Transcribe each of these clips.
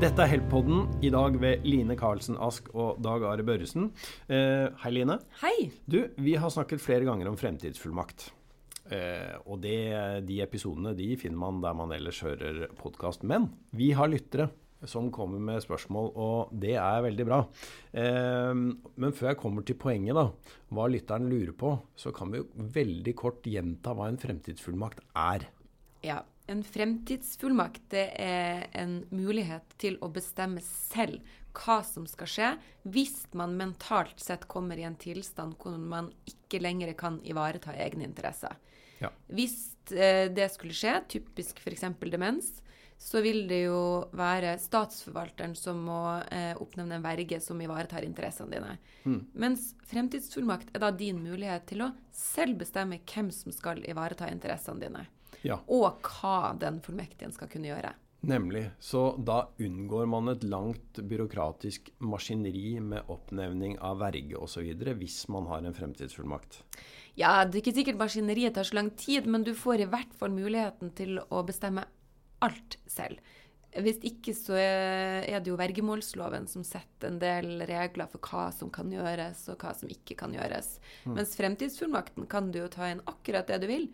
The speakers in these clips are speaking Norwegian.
Dette er Help-podden, i dag ved Line Karlsen Ask og Dag Are Børresen. Eh, hei, Line. Hei. Du, vi har snakket flere ganger om fremtidsfullmakt. Eh, og det, de episodene de finner man der man ellers hører podkast. Men vi har lyttere som kommer med spørsmål, og det er veldig bra. Eh, men før jeg kommer til poenget, da, hva lytteren lurer på, så kan vi jo veldig kort gjenta hva en fremtidsfullmakt er. Ja, en fremtidsfullmakt det er en mulighet til å bestemme selv hva som skal skje, hvis man mentalt sett kommer i en tilstand hvor man ikke lenger kan ivareta egne interesser. Ja. Hvis eh, det skulle skje, typisk f.eks. demens, så vil det jo være statsforvalteren som må eh, oppnevne en verge som ivaretar interessene dine. Mm. Mens fremtidsfullmakt er da din mulighet til å selv bestemme hvem som skal ivareta interessene dine. Ja. Og hva den fullmektigen skal kunne gjøre. Nemlig. Så da unngår man et langt byråkratisk maskineri med oppnevning av verge osv. hvis man har en fremtidsfullmakt. Ja, det er ikke sikkert maskineriet tar så lang tid, men du får i hvert fall muligheten til å bestemme alt selv. Hvis ikke så er det jo vergemålsloven som setter en del regler for hva som kan gjøres, og hva som ikke kan gjøres. Mm. Mens fremtidsfullmakten kan du jo ta inn akkurat det du vil.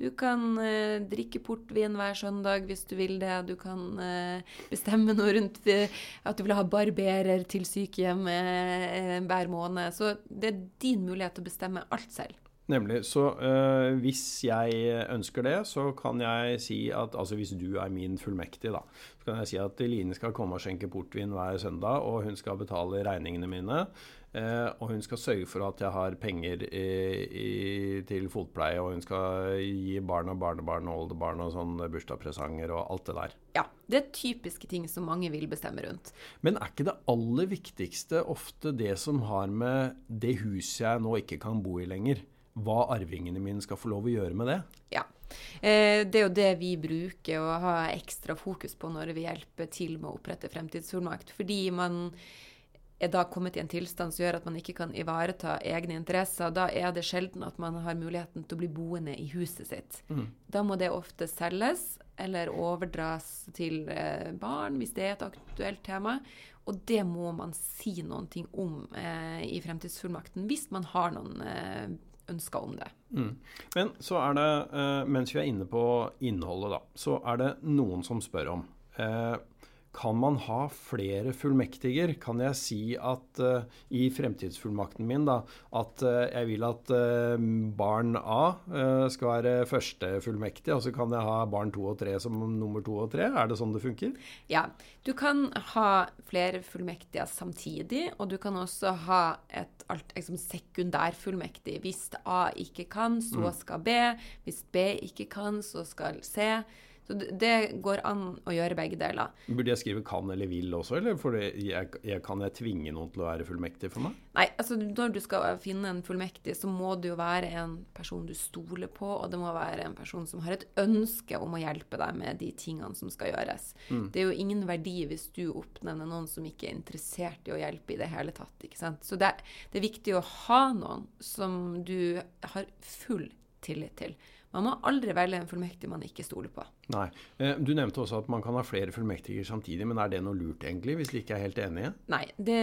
Du kan eh, drikke portvin hver søndag hvis du vil det. Du kan eh, bestemme noe rundt eh, at du vil ha barberer til sykehjem eh, hver måned. Så det er din mulighet til å bestemme alt selv. Nemlig. Så øh, hvis jeg ønsker det, så kan jeg si at Altså hvis du er min fullmektig, da. Så kan jeg si at Line skal komme og skjenke portvin hver søndag, og hun skal betale regningene mine. Eh, og hun skal sørge for at jeg har penger i, i, til fotpleie, og hun skal gi barn og barnebarn og oldebarn og sånn bursdagspresanger og alt det der. Ja, det er typiske ting som mange vil bestemme rundt. Men er ikke det aller viktigste ofte det som har med det huset jeg nå ikke kan bo i lenger? Hva arvingene mine skal få lov å gjøre med det. Ja. Eh, det er jo det vi bruker å ha ekstra fokus på når vi hjelper til med å opprette fremtidsfullmakt. Fordi man er da kommet i en tilstand som gjør at man ikke kan ivareta egne interesser. Da er det sjelden at man har muligheten til å bli boende i huset sitt. Mm. Da må det ofte selges eller overdras til eh, barn, hvis det er et aktuelt tema. Og det må man si noen ting om eh, i fremtidsfullmakten hvis man har noen eh, ønsker om det. Mm. Men så er det, uh, mens vi er inne på innholdet, da, så er det noen som spør om uh, kan man ha flere fullmektiger? Kan jeg si at uh, i fremtidsfullmakten min da, at uh, jeg vil at uh, barn A skal være første fullmektig, og så kan jeg ha barn to og tre som nummer to og tre? Er det sånn det funker? Ja. Du kan ha flere fullmektige samtidig, og du kan også ha et alt, liksom sekundærfullmektig. Hvis A ikke kan, så Mm. skal B. Hvis B ikke kan, så skal C. Så det- går an å gjøre begge deler. Burde jeg skrive kan eller vil også, eller jeg, jeg, kan jeg tvinge noen til å være fullmektig for meg? Nei, altså når du skal finne en fullmektig, så må det jo være en person du stoler på, og det må være en person som har et ønske om å hjelpe deg med de tingene som skal gjøres. Mm. Det er jo ingen verdi hvis du oppnevner noen som ikke er interessert i å hjelpe i det hele tatt. ikke sant? Så det, det er viktig å ha noen som du har full tillit til. Man må aldri velge en fullmektig man ikke stoler på. Nei. Eh, Du nevnte også at man kan ha flere fullmektiger samtidig, men er det noe lurt egentlig, hvis de ikke er helt enige? Nei. Det,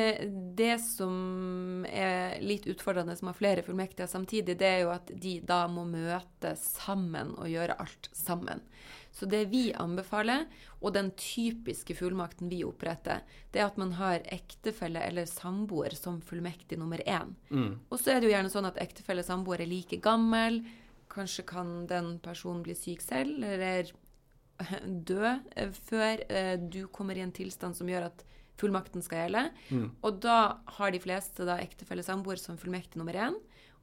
det som er litt utfordrende som har flere fullmektige samtidig, det er jo at de da må møte sammen og gjøre alt sammen. Så det vi anbefaler, og den typiske fullmakten vi oppretter, det er at man har ektefelle eller samboer som fullmektig nummer én. Mm. Og så er det jo gjerne sånn at ektefelle og samboer er like gammel. Kanskje kan den personen bli syk selv, eller dø eh, før eh, du kommer i en tilstand som gjør at fullmakten skal gjelde. Mm. Og da har de fleste da ektefelle samboer som fullmektig nummer én.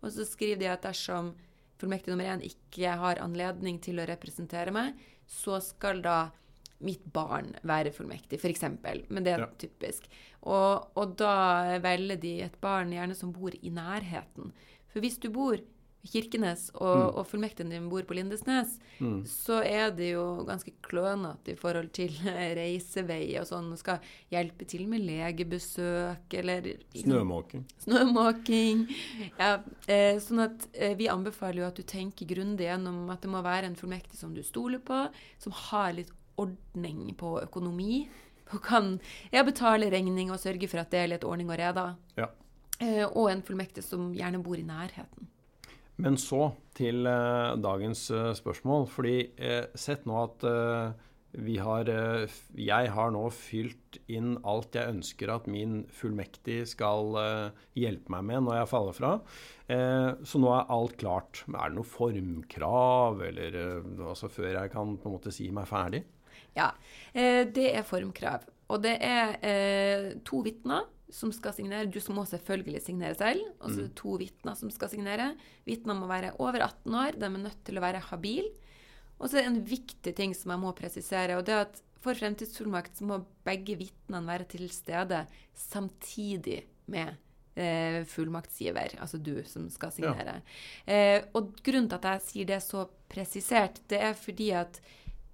Og så skriver de at dersom fullmektig nummer én ikke har anledning til å representere meg, så skal da mitt barn være fullmektig, f.eks. Men det er Ja. typisk. Og, og da velger de et barn gjerne som bor i nærheten. For hvis du bor Kirkenes, og, Mm. og fullmektigen din bor på Lindesnes, Mm. så er det jo ganske klønete i forhold til reisevei og sånn. og Skal hjelpe til med legebesøk eller liksom Snømåking. snømåking. Ja, eh, sånn at eh, vi anbefaler jo at du tenker grundig gjennom at det må være en fullmektig som du stoler på, som har litt ordning på økonomi. Og kan ja, betale regning og sørge for at det er litt ordning og reda. Ja. Eh, og en fullmektig som gjerne bor i nærheten. Men så til eh, dagens eh, spørsmål. Fordi eh, sett nå at vi har Jeg har nå fylt inn alt jeg ønsker at min fullmektig skal hjelpe meg med når jeg faller fra. Så nå er alt klart. Er det noe formkrav, eller altså før jeg kan på en måte si meg ferdig? Ja, det er formkrav. Og det er to vitner som skal signere. Du må selvfølgelig signere selv. Og så er det to vitner som skal signere. Vitnene må være over 18 år. De er nødt til å være habile. Og så er det en viktig ting som jeg må presisere, og det er at for fremtidsfullmakt så må begge vitnene være til stede samtidig med eh, fullmaktsgiver, altså du som skal signere. Eh, og grunnen til at jeg sier det så presisert, det er fordi at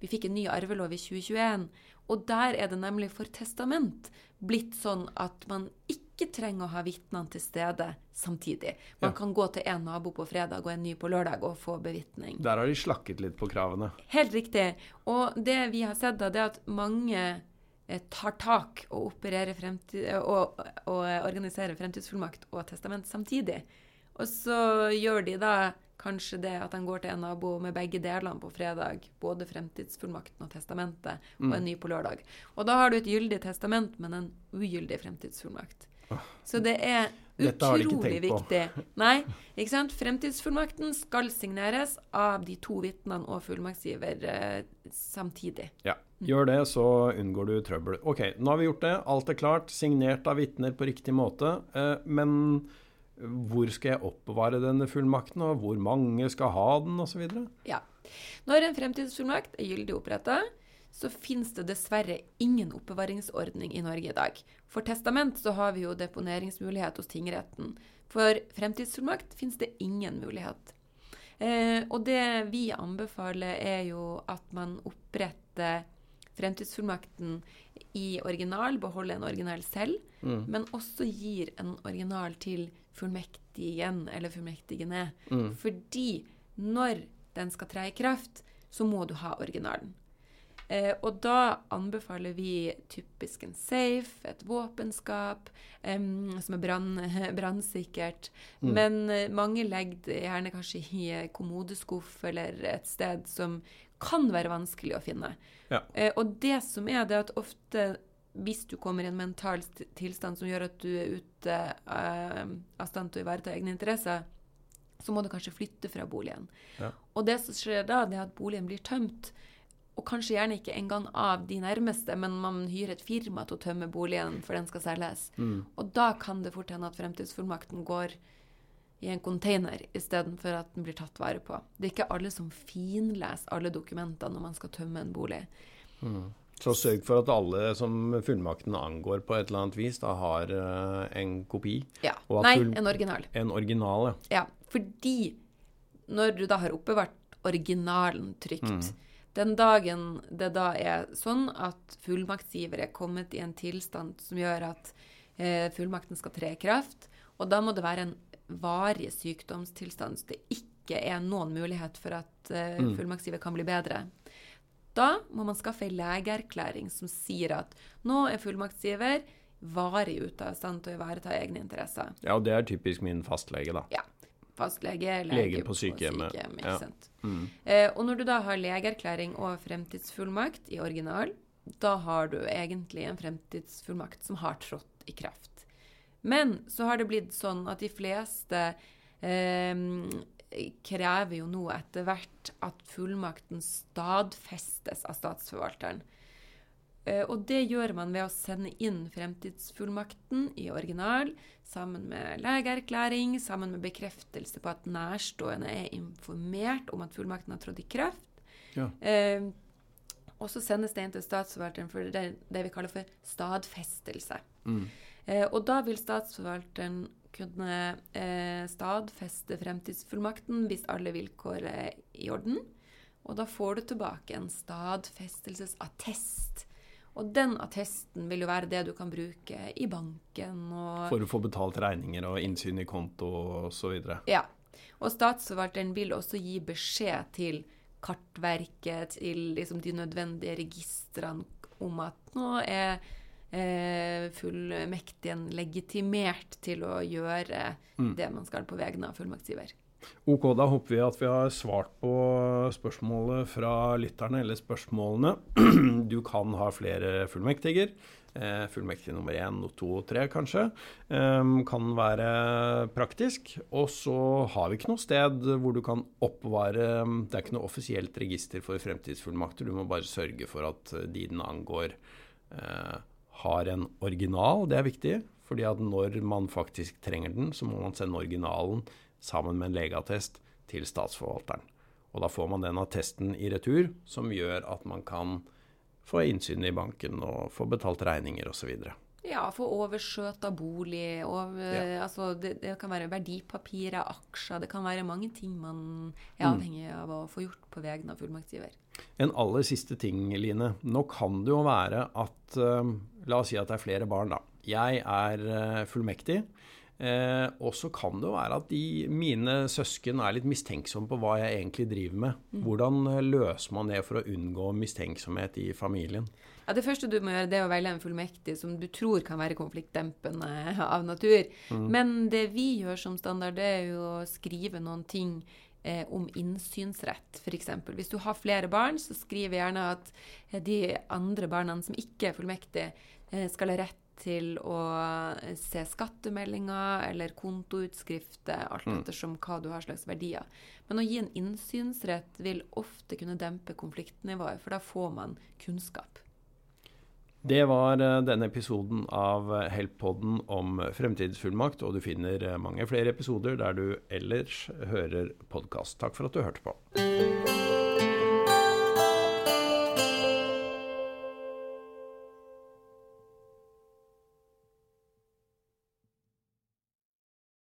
vi fikk en ny arvelov i 2021, og der er det nemlig for testament blitt sånn at man ikke trenger å ha vitnene til stede samtidig. Man Ja. kan gå til en nabo på fredag og en ny på lørdag og få bevitning. Der har de slakket litt på kravene. Helt riktig. Og det vi har sett, da, det er at mange eh, tar tak og, fremtid, og, og organiserer fremtidsfullmakt og testament samtidig. Og så gjør de da kanskje det at de går til en nabo med begge delene på fredag. Både fremtidsfullmakten og testamentet, og en ny på lørdag. Og da har du et gyldig testament, men en ugyldig fremtidsfullmakt. Så det er utrolig viktig. Nei, ikke sant? Fremtidsfullmakten skal signeres av de to vitnene og fullmaktsgiver eh, samtidig. Ja, Gjør det, så unngår du trøbbel. Ok, nå har vi gjort det. Alt er klart. Signert av vitner på riktig måte. Eh, men hvor skal jeg oppbevare denne fullmakten, og hvor mange skal ha den, osv.? Ja. Når en fremtidsfullmakt er gyldig oppretta, så finnes det dessverre ingen oppbevaringsordning i Norge i dag. For testament så har vi jo deponeringsmulighet hos tingretten. For fremtidsfullmakt finnes det ingen mulighet. Eh, og det vi anbefaler, er jo at man oppretter fremtidsfullmakten i original, beholder en original selv, men også gir en original til fullmektigen eller fullmektigene. Fordi når den skal tre i kraft, så må du ha originalen. Eh, og da anbefaler vi typisk en safe, et våpenskap, eh, som er brannsikkert. Mm. Men eh, mange legger det gjerne kanskje i kommodeskuff eller et sted som kan være vanskelig å finne. Ja. Eh, og det som er, det er at ofte hvis du kommer i en mental tilstand som gjør at du er ute uh, av stand til å ivareta egne interesser, så må du kanskje flytte fra boligen. Ja. Og det som skjer da, det er at boligen blir tømt. Og kanskje gjerne ikke engang av de nærmeste, men man hyrer et firma til å tømme boligen for den skal selges. Og da kan det fort hende at fremtidsfullmakten går i en container istedenfor at den blir tatt vare på. Det er ikke alle som finleser alle dokumentene når man skal tømme en bolig. Så sørg for at alle som fullmakten angår på et eller annet vis, da har eh, en kopi. Ja. Nei, du, en original. En original, ja. Ja, fordi når du da har oppbevart originalen trygt, den dagen det da er sånn at fullmaktsgiver er kommet i en tilstand som gjør at eh, fullmakten skal tre i kraft, og da må det være en varig sykdomstilstand, så det ikke er noen mulighet for at eh, fullmaktsgiver kan bli bedre. Da må man skaffe ei legeerklæring som sier at nå er fullmaktsgiver varig ute av stand til å ivareta egne interesser. Ja, og det er typisk min fastlege, da. Ja. Fastlege, lege, Lege på sykehjemmet. sykehjem, Ja. sant? Mm. Eh, og når du da har legeerklæring og fremtidsfullmakt i original, da har du egentlig en fremtidsfullmakt som har trådt i kraft. Men så har det blitt sånn at de fleste eh, krever jo nå etter hvert at fullmakten stadfestes av statsforvalteren. Eh, Og det gjør man ved å sende inn fremtidsfullmakten i original sammen med legeerklæring, sammen med bekreftelse på at nærstående er informert om at fullmakten har trådt i kraft. Ja. Eh, og så sendes det inn til statsforvalteren for det, det vi kaller for stadfestelse. Eh, og da vil statsforvalteren kunne eh, stadfeste fremtidsfullmakten hvis alle vilkår er i orden. Og da får du tilbake en stadfestelsesattest. Og den attesten vil jo være det du kan bruke i banken og For å få betalt regninger og innsyn i konto osv. Ja. Og statsforvalteren vil også gi beskjed til Kartverket, til liksom de nødvendige registrene om at nå er fullmektigen legitimert til å gjøre Mm. det man skal på vegne av fullmaktsgiver. Ok, da håper vi at vi har svart på spørsmålet fra lytterne, eller spørsmålene. Du kan ha flere fullmektiger. Eh, fullmektig nummer én, to og tre kanskje. Eh, kan være praktisk. Og så har vi ikke noe sted hvor du kan oppbevare Det er ikke noe offisielt register for fremtidsfullmakter. Du må bare sørge for at de den angår, eh, har en original. Det er viktig. fordi at når man faktisk trenger den, så må man sende originalen sammen med en legeattest til statsforvalteren. Og da får man den attesten i retur, som gjør at man kan få innsyn i banken og få betalt regninger osv. Ja, få overskjøt av bolig. Over, Ja. altså det, det kan være verdipapirer, aksjer. Det kan være mange ting man er Mm. avhengig av å få gjort på vegne av fullmaktsgiver. En aller siste ting, Line. Nå kan det jo være at eh, La oss si at det er flere barn, da. Jeg er eh, fullmektig. Eh, og så kan det jo være at de, mine søsken er litt mistenksomme på hva jeg egentlig driver med. Hvordan eh, løser man det for å unngå mistenksomhet i familien? Ja, Det første du må gjøre, det er å velge en fullmektig som du tror kan være konfliktdempende av natur. Men det vi gjør som standard, det er jo å skrive noen ting eh, om innsynsrett, f.eks. Hvis du har flere barn, så skriv gjerne at eh, de andre barna som ikke er fullmektige, eh, skal ha rett til å eh, se skattemeldinger eller kontoutskrifter, alt ettersom hva du har slags verdier. Men å gi en innsynsrett vil ofte kunne dempe konfliktnivået, for da får man kunnskap. Det var eh, denne episoden av eh, Help-podden om fremtidsfullmakt, og du finner eh, mange flere episoder der du ellers hører podkast. Takk for at du hørte på.